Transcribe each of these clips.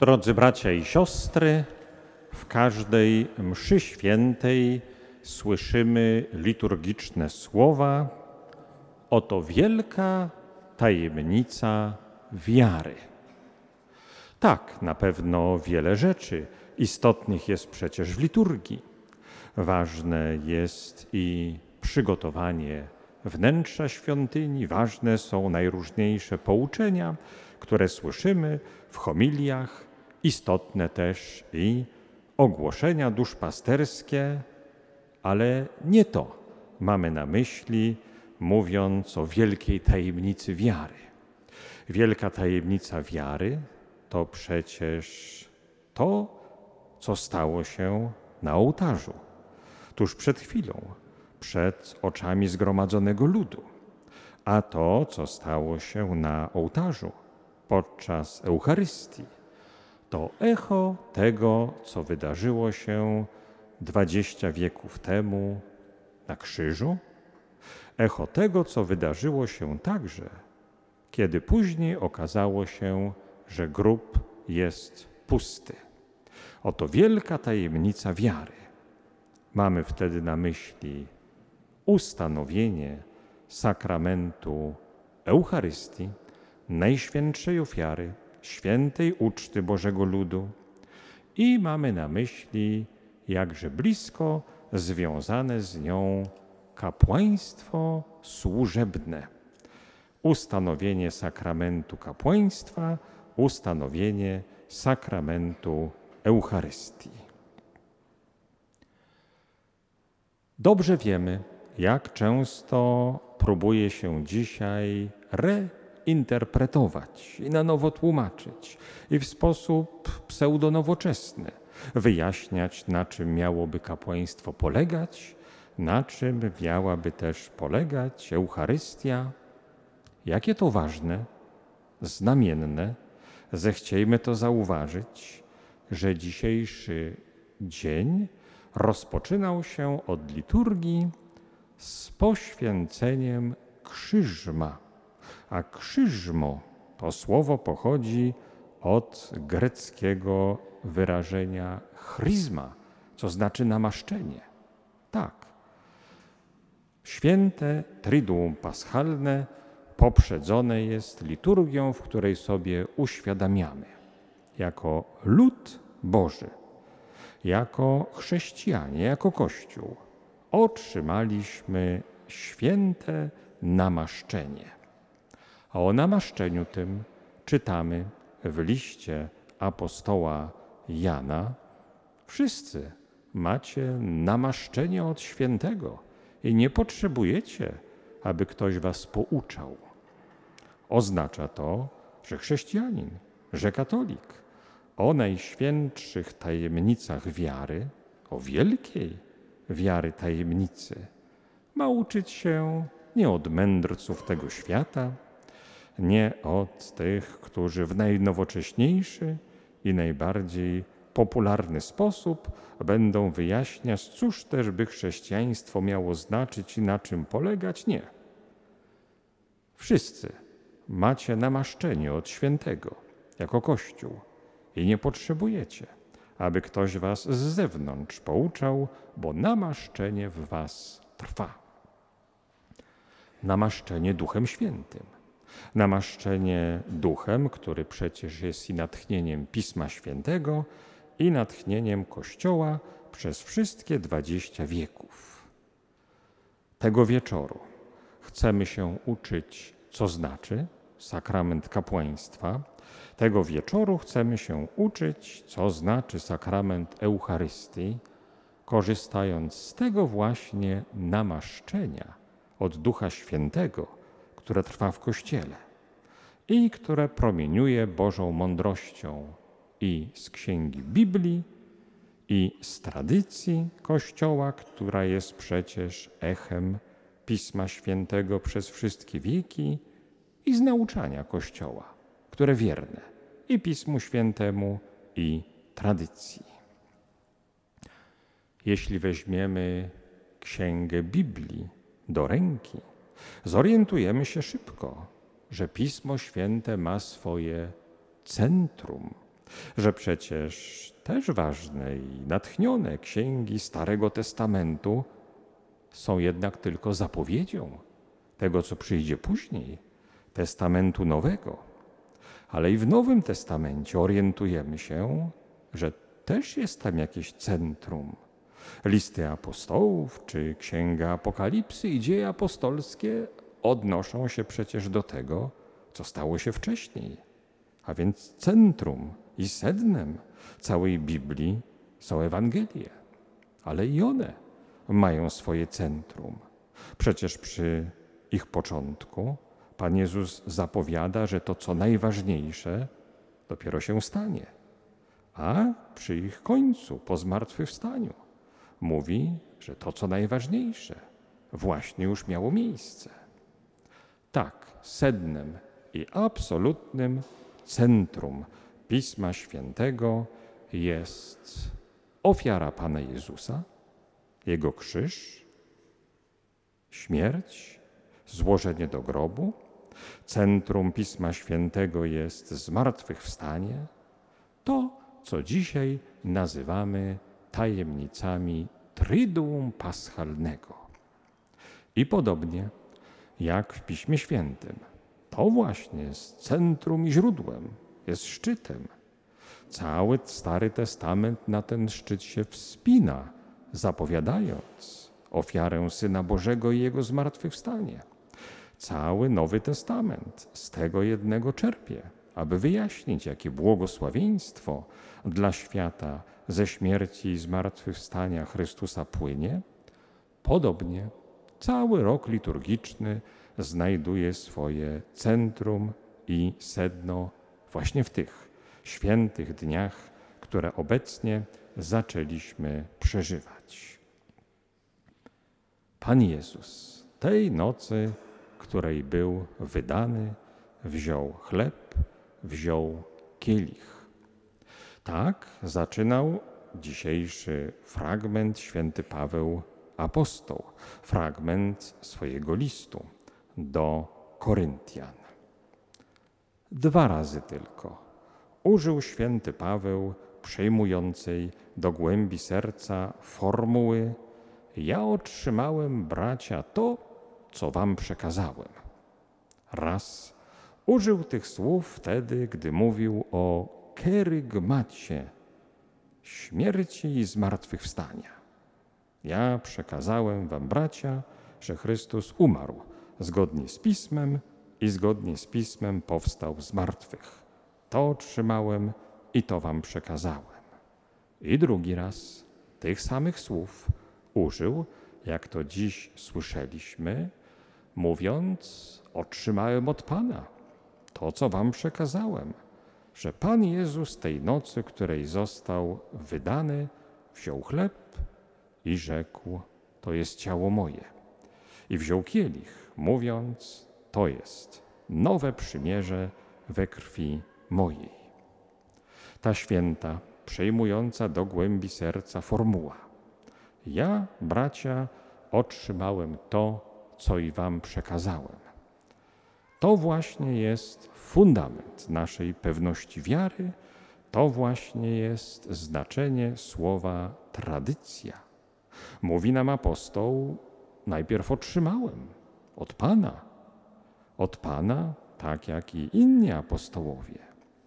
Drodzy bracia i siostry, w każdej mszy świętej słyszymy liturgiczne słowa: Oto wielka tajemnica wiary. Tak, na pewno wiele rzeczy istotnych jest przecież w liturgii. Ważne jest i przygotowanie wnętrza świątyni, ważne są najróżniejsze pouczenia, które słyszymy w homiliach, istotne też i ogłoszenia duszpasterskie, ale nie to mamy na myśli, mówiąc o wielkiej tajemnicy wiary. Wielka tajemnica wiary to przecież to, co stało się na ołtarzu, tuż przed chwilą, przed oczami zgromadzonego ludu. A to, co stało się na ołtarzu podczas Eucharystii, to echo tego, co wydarzyło się dwadzieścia wieków temu na krzyżu, echo tego, co wydarzyło się także, kiedy później okazało się, że grób jest pusty. Oto wielka tajemnica wiary. Mamy wtedy na myśli ustanowienie sakramentu Eucharystii, Najświętszej ofiary, świętej uczty Bożego Ludu i mamy na myśli jakże blisko związane z nią kapłaństwo służebne. Ustanowienie sakramentu kapłaństwa, ustanowienie sakramentu Eucharystii. Dobrze wiemy, jak często próbuje się dzisiaj reinterpretować i na nowo tłumaczyć i w sposób pseudonowoczesny wyjaśniać, na czym miałoby kapłaństwo polegać, na czym miałaby też polegać Eucharystia. Jakie to ważne, znamienne, zechciejmy to zauważyć, że dzisiejszy dzień rozpoczynał się od liturgii z poświęceniem krzyżma. A krzyżmo to słowo pochodzi od greckiego wyrażenia chryzma, co znaczy namaszczenie. Tak. Święte Triduum Paschalne poprzedzone jest liturgią, w której sobie uświadamiamy jako lud Boży, jako chrześcijanie, jako Kościół otrzymaliśmy święte namaszczenie. A o namaszczeniu tym czytamy w liście apostoła Jana. Wszyscy macie namaszczenie od świętego i nie potrzebujecie, aby ktoś was pouczał. Oznacza to, że chrześcijanin, że katolik o najświętszych tajemnicach wiary, o wielkiej wiary tajemnicy, ma uczyć się nie od mędrców tego świata, nie od tych, którzy w najnowocześniejszy i najbardziej popularny sposób będą wyjaśniać, cóż też by chrześcijaństwo miało znaczyć i na czym polegać. Nie. Wszyscy macie namaszczenie od świętego jako Kościół i nie potrzebujecie, aby ktoś was z zewnątrz pouczał, bo namaszczenie w was trwa. Namaszczenie Duchem Świętym. Namaszczenie Duchem, który przecież jest i natchnieniem Pisma Świętego, i natchnieniem Kościoła przez wszystkie dwadzieścia wieków. Tego wieczoru chcemy się uczyć, co znaczy sakrament kapłaństwa. Tego wieczoru chcemy się uczyć, co znaczy sakrament Eucharystii, korzystając z tego właśnie namaszczenia od Ducha Świętego, które trwa w Kościele i które promieniuje Bożą mądrością i z księgi Biblii, i z tradycji Kościoła, która jest przecież echem Pisma Świętego przez wszystkie wieki, i z nauczania Kościoła, które wierne i Pismu Świętemu, i tradycji. Jeśli weźmiemy księgę Biblii do ręki, zorientujemy się szybko, że Pismo Święte ma swoje centrum że przecież też ważne i natchnione księgi Starego Testamentu są jednak tylko zapowiedzią tego, co przyjdzie później, Testamentu Nowego. Ale i w Nowym Testamencie orientujemy się, że też jest tam jakieś centrum. Listy apostołów czy Księga Apokalipsy i dzieje apostolskie odnoszą się przecież do tego, co stało się wcześniej. A więc centrum i sednem całej Biblii są Ewangelie, ale i one mają swoje centrum. Przecież przy ich początku Pan Jezus zapowiada, że to, co najważniejsze, dopiero się stanie. A przy ich końcu, po zmartwychwstaniu, mówi, że to, co najważniejsze, właśnie już miało miejsce. Tak, sednem i absolutnym centrum Pisma Świętego jest ofiara Pana Jezusa, Jego krzyż, śmierć, złożenie do grobu. Centrum Pisma Świętego jest zmartwychwstanie. To, co dzisiaj nazywamy tajemnicami Triduum Paschalnego. I podobnie jak w Piśmie Świętym, to właśnie jest centrum i źródłem, jest szczytem. Cały Stary Testament na ten szczyt się wspina, zapowiadając ofiarę Syna Bożego i Jego zmartwychwstanie. Cały Nowy Testament z tego jednego czerpie, aby wyjaśnić, jakie błogosławieństwo dla świata ze śmierci i zmartwychwstania Chrystusa płynie. Podobnie cały rok liturgiczny znajduje swoje centrum i sedno właśnie w tych świętych dniach, które obecnie zaczęliśmy przeżywać. Pan Jezus tej nocy, której był wydany, wziął chleb, wziął kielich. Tak zaczynał dzisiejszy fragment święty Paweł apostoł, fragment swojego listu do Koryntian. Dwa razy tylko użył święty Paweł przejmującej do głębi serca formuły: Ja otrzymałem, bracia, to, co wam przekazałem. Raz użył tych słów wtedy, gdy mówił o kerygmacie, śmierci i zmartwychwstania. Ja przekazałem wam, bracia, że Chrystus umarł zgodnie z Pismem i zgodnie z Pismem powstał z martwych. To otrzymałem i to wam przekazałem. I drugi raz tych samych słów użył, jak to dziś słyszeliśmy, mówiąc: Otrzymałem od Pana to, co wam przekazałem, że Pan Jezus tej nocy, której został wydany, wziął chleb i rzekł: To jest ciało moje. I wziął kielich, mówiąc: To jest nowe przymierze we krwi mojej. Ta święta, przejmująca do głębi serca formuła. Ja, bracia, otrzymałem to, co i wam przekazałem. To właśnie jest fundament naszej pewności wiary, to właśnie jest znaczenie słowa tradycja. Mówi nam apostoł, najpierw otrzymałem od Pana. Od Pana, tak jak i inni apostołowie.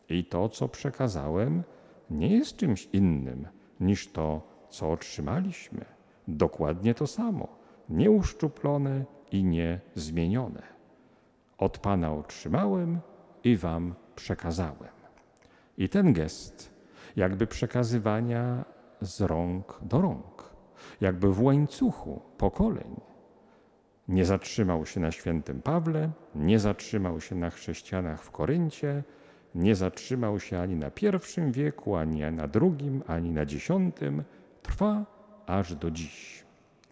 I to, co przekazałem, nie jest czymś innym niż to, co otrzymaliśmy. Dokładnie to samo, nieuszczuplone i niezmienione. Od Pana otrzymałem i Wam przekazałem. I ten gest, jakby przekazywania z rąk do rąk, jakby w łańcuchu pokoleń, nie zatrzymał się na świętym Pawle, nie zatrzymał się na chrześcijanach w Koryncie, nie zatrzymał się ani na pierwszym wieku, ani na drugim, ani na dziesiątym, trwa aż do dziś.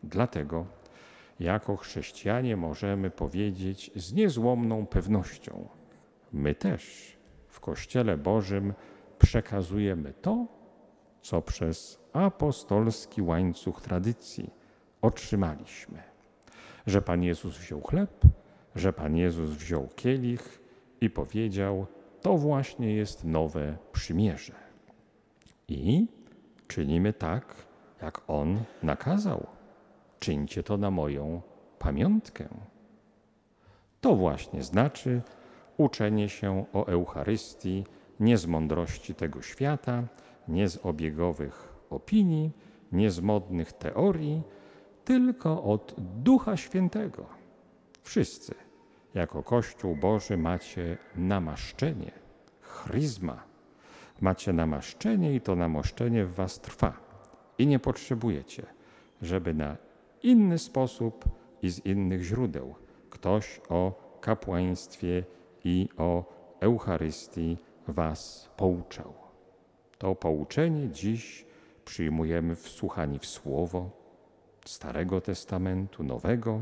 Dlatego jako chrześcijanie możemy powiedzieć z niezłomną pewnością: my też w Kościele Bożym przekazujemy to, co przez apostolski łańcuch tradycji otrzymaliśmy. Że Pan Jezus wziął chleb, że Pan Jezus wziął kielich i powiedział: to właśnie jest nowe przymierze. I czynimy tak, jak On nakazał. Czyńcie to na moją pamiątkę. To właśnie znaczy uczenie się o Eucharystii nie z mądrości tego świata, nie z obiegowych opinii, nie z modnych teorii, tylko od Ducha Świętego. Wszyscy, jako Kościół Boży, macie namaszczenie, chryzma. Macie namaszczenie i to namaszczenie w Was trwa. I nie potrzebujecie, żeby na inny sposób i z innych źródeł ktoś o kapłaństwie i o Eucharystii Was pouczał. To pouczenie dziś przyjmujemy wsłuchani w Słowo Starego Testamentu, Nowego.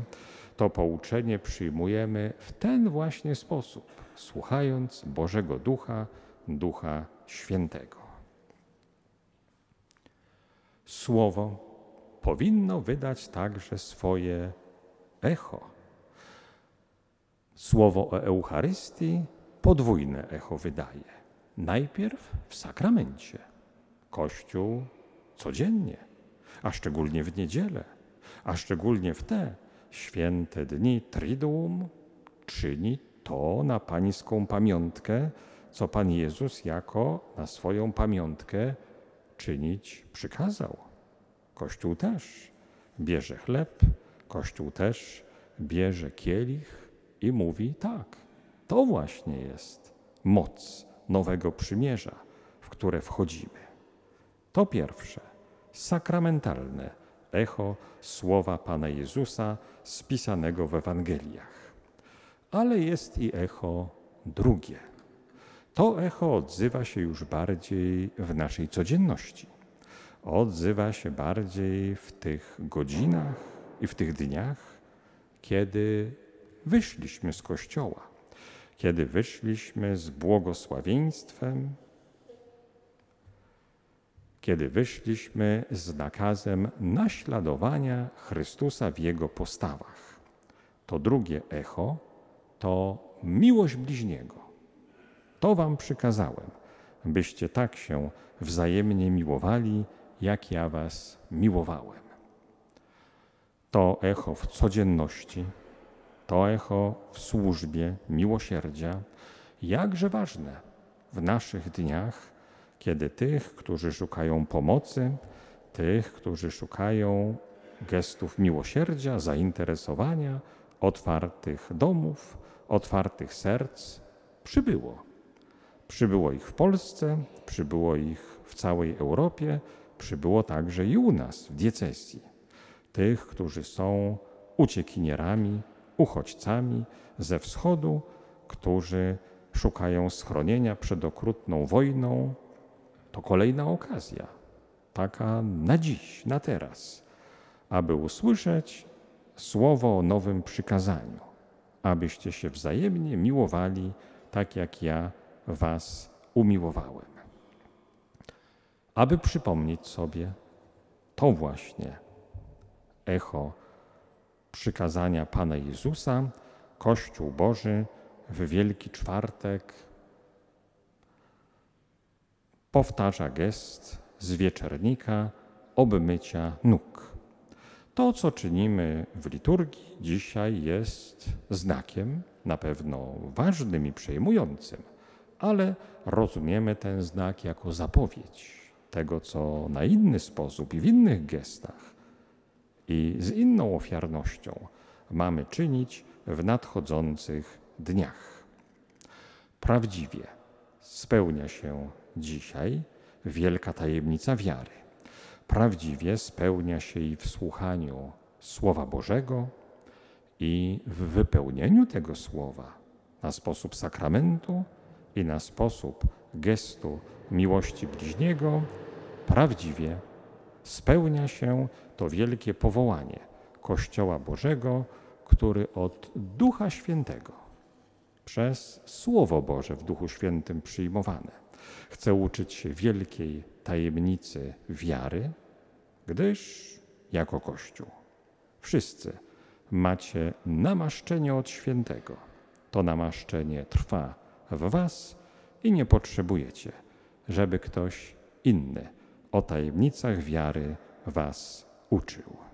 To pouczenie przyjmujemy w ten właśnie sposób, słuchając Bożego Ducha, Ducha Świętego. Słowo powinno wydać także swoje echo. Słowo o Eucharystii podwójne echo wydaje. Najpierw w sakramencie. Kościół codziennie, a szczególnie w niedzielę, a szczególnie w te święte dni Triduum czyni to na pańską pamiątkę, co Pan Jezus jako na swoją pamiątkę czynić przykazał. Kościół też bierze chleb, Kościół też bierze kielich i mówi tak, to właśnie jest moc nowego przymierza, w które wchodzimy. To pierwsze, sakramentalne echo słowa Pana Jezusa spisanego w Ewangeliach. Ale jest i echo drugie. To echo odzywa się już bardziej w naszej codzienności. Odzywa się bardziej w tych godzinach i w tych dniach, kiedy wyszliśmy z kościoła, kiedy wyszliśmy z błogosławieństwem, kiedy wyszliśmy z nakazem naśladowania Chrystusa w Jego postawach. To drugie echo to miłość bliźniego. To Wam przykazałem, byście tak się wzajemnie miłowali, jak ja Was miłowałem. To echo w codzienności, to echo w służbie miłosierdzia, jakże ważne w naszych dniach, kiedy tych, którzy szukają pomocy, tych, którzy szukają gestów miłosierdzia, zainteresowania, otwartych domów, otwartych serc, przybyło. Przybyło ich w Polsce, przybyło ich w całej Europie, przybyło także i u nas w diecezji. Tych, którzy są uciekinierami, uchodźcami ze wschodu, którzy szukają schronienia przed okrutną wojną, to kolejna okazja, taka na dziś, na teraz, aby usłyszeć słowo o nowym przykazaniu, abyście się wzajemnie miłowali, tak jak ja Was umiłowałem. Aby przypomnieć sobie to właśnie echo przykazania Pana Jezusa, Kościół Boży w Wielki Czwartek powtarza gest z wieczernika obmycia nóg. To, co czynimy w liturgii dzisiaj, jest znakiem na pewno ważnym i przejmującym, ale rozumiemy ten znak jako zapowiedź tego, co na inny sposób i w innych gestach i z inną ofiarnością mamy czynić w nadchodzących dniach. Prawdziwie spełnia się dzisiaj wielka tajemnica wiary. Prawdziwie spełnia się i w słuchaniu Słowa Bożego i w wypełnieniu tego Słowa na sposób sakramentu i na sposób gestu miłości bliźniego, prawdziwie spełnia się to wielkie powołanie Kościoła Bożego, który od Ducha Świętego przez Słowo Boże w Duchu Świętym przyjmowane Chcę uczyć się wielkiej tajemnicy wiary, gdyż jako Kościół wszyscy macie namaszczenie od świętego. To namaszczenie trwa w Was i nie potrzebujecie, żeby ktoś inny o tajemnicach wiary Was uczył.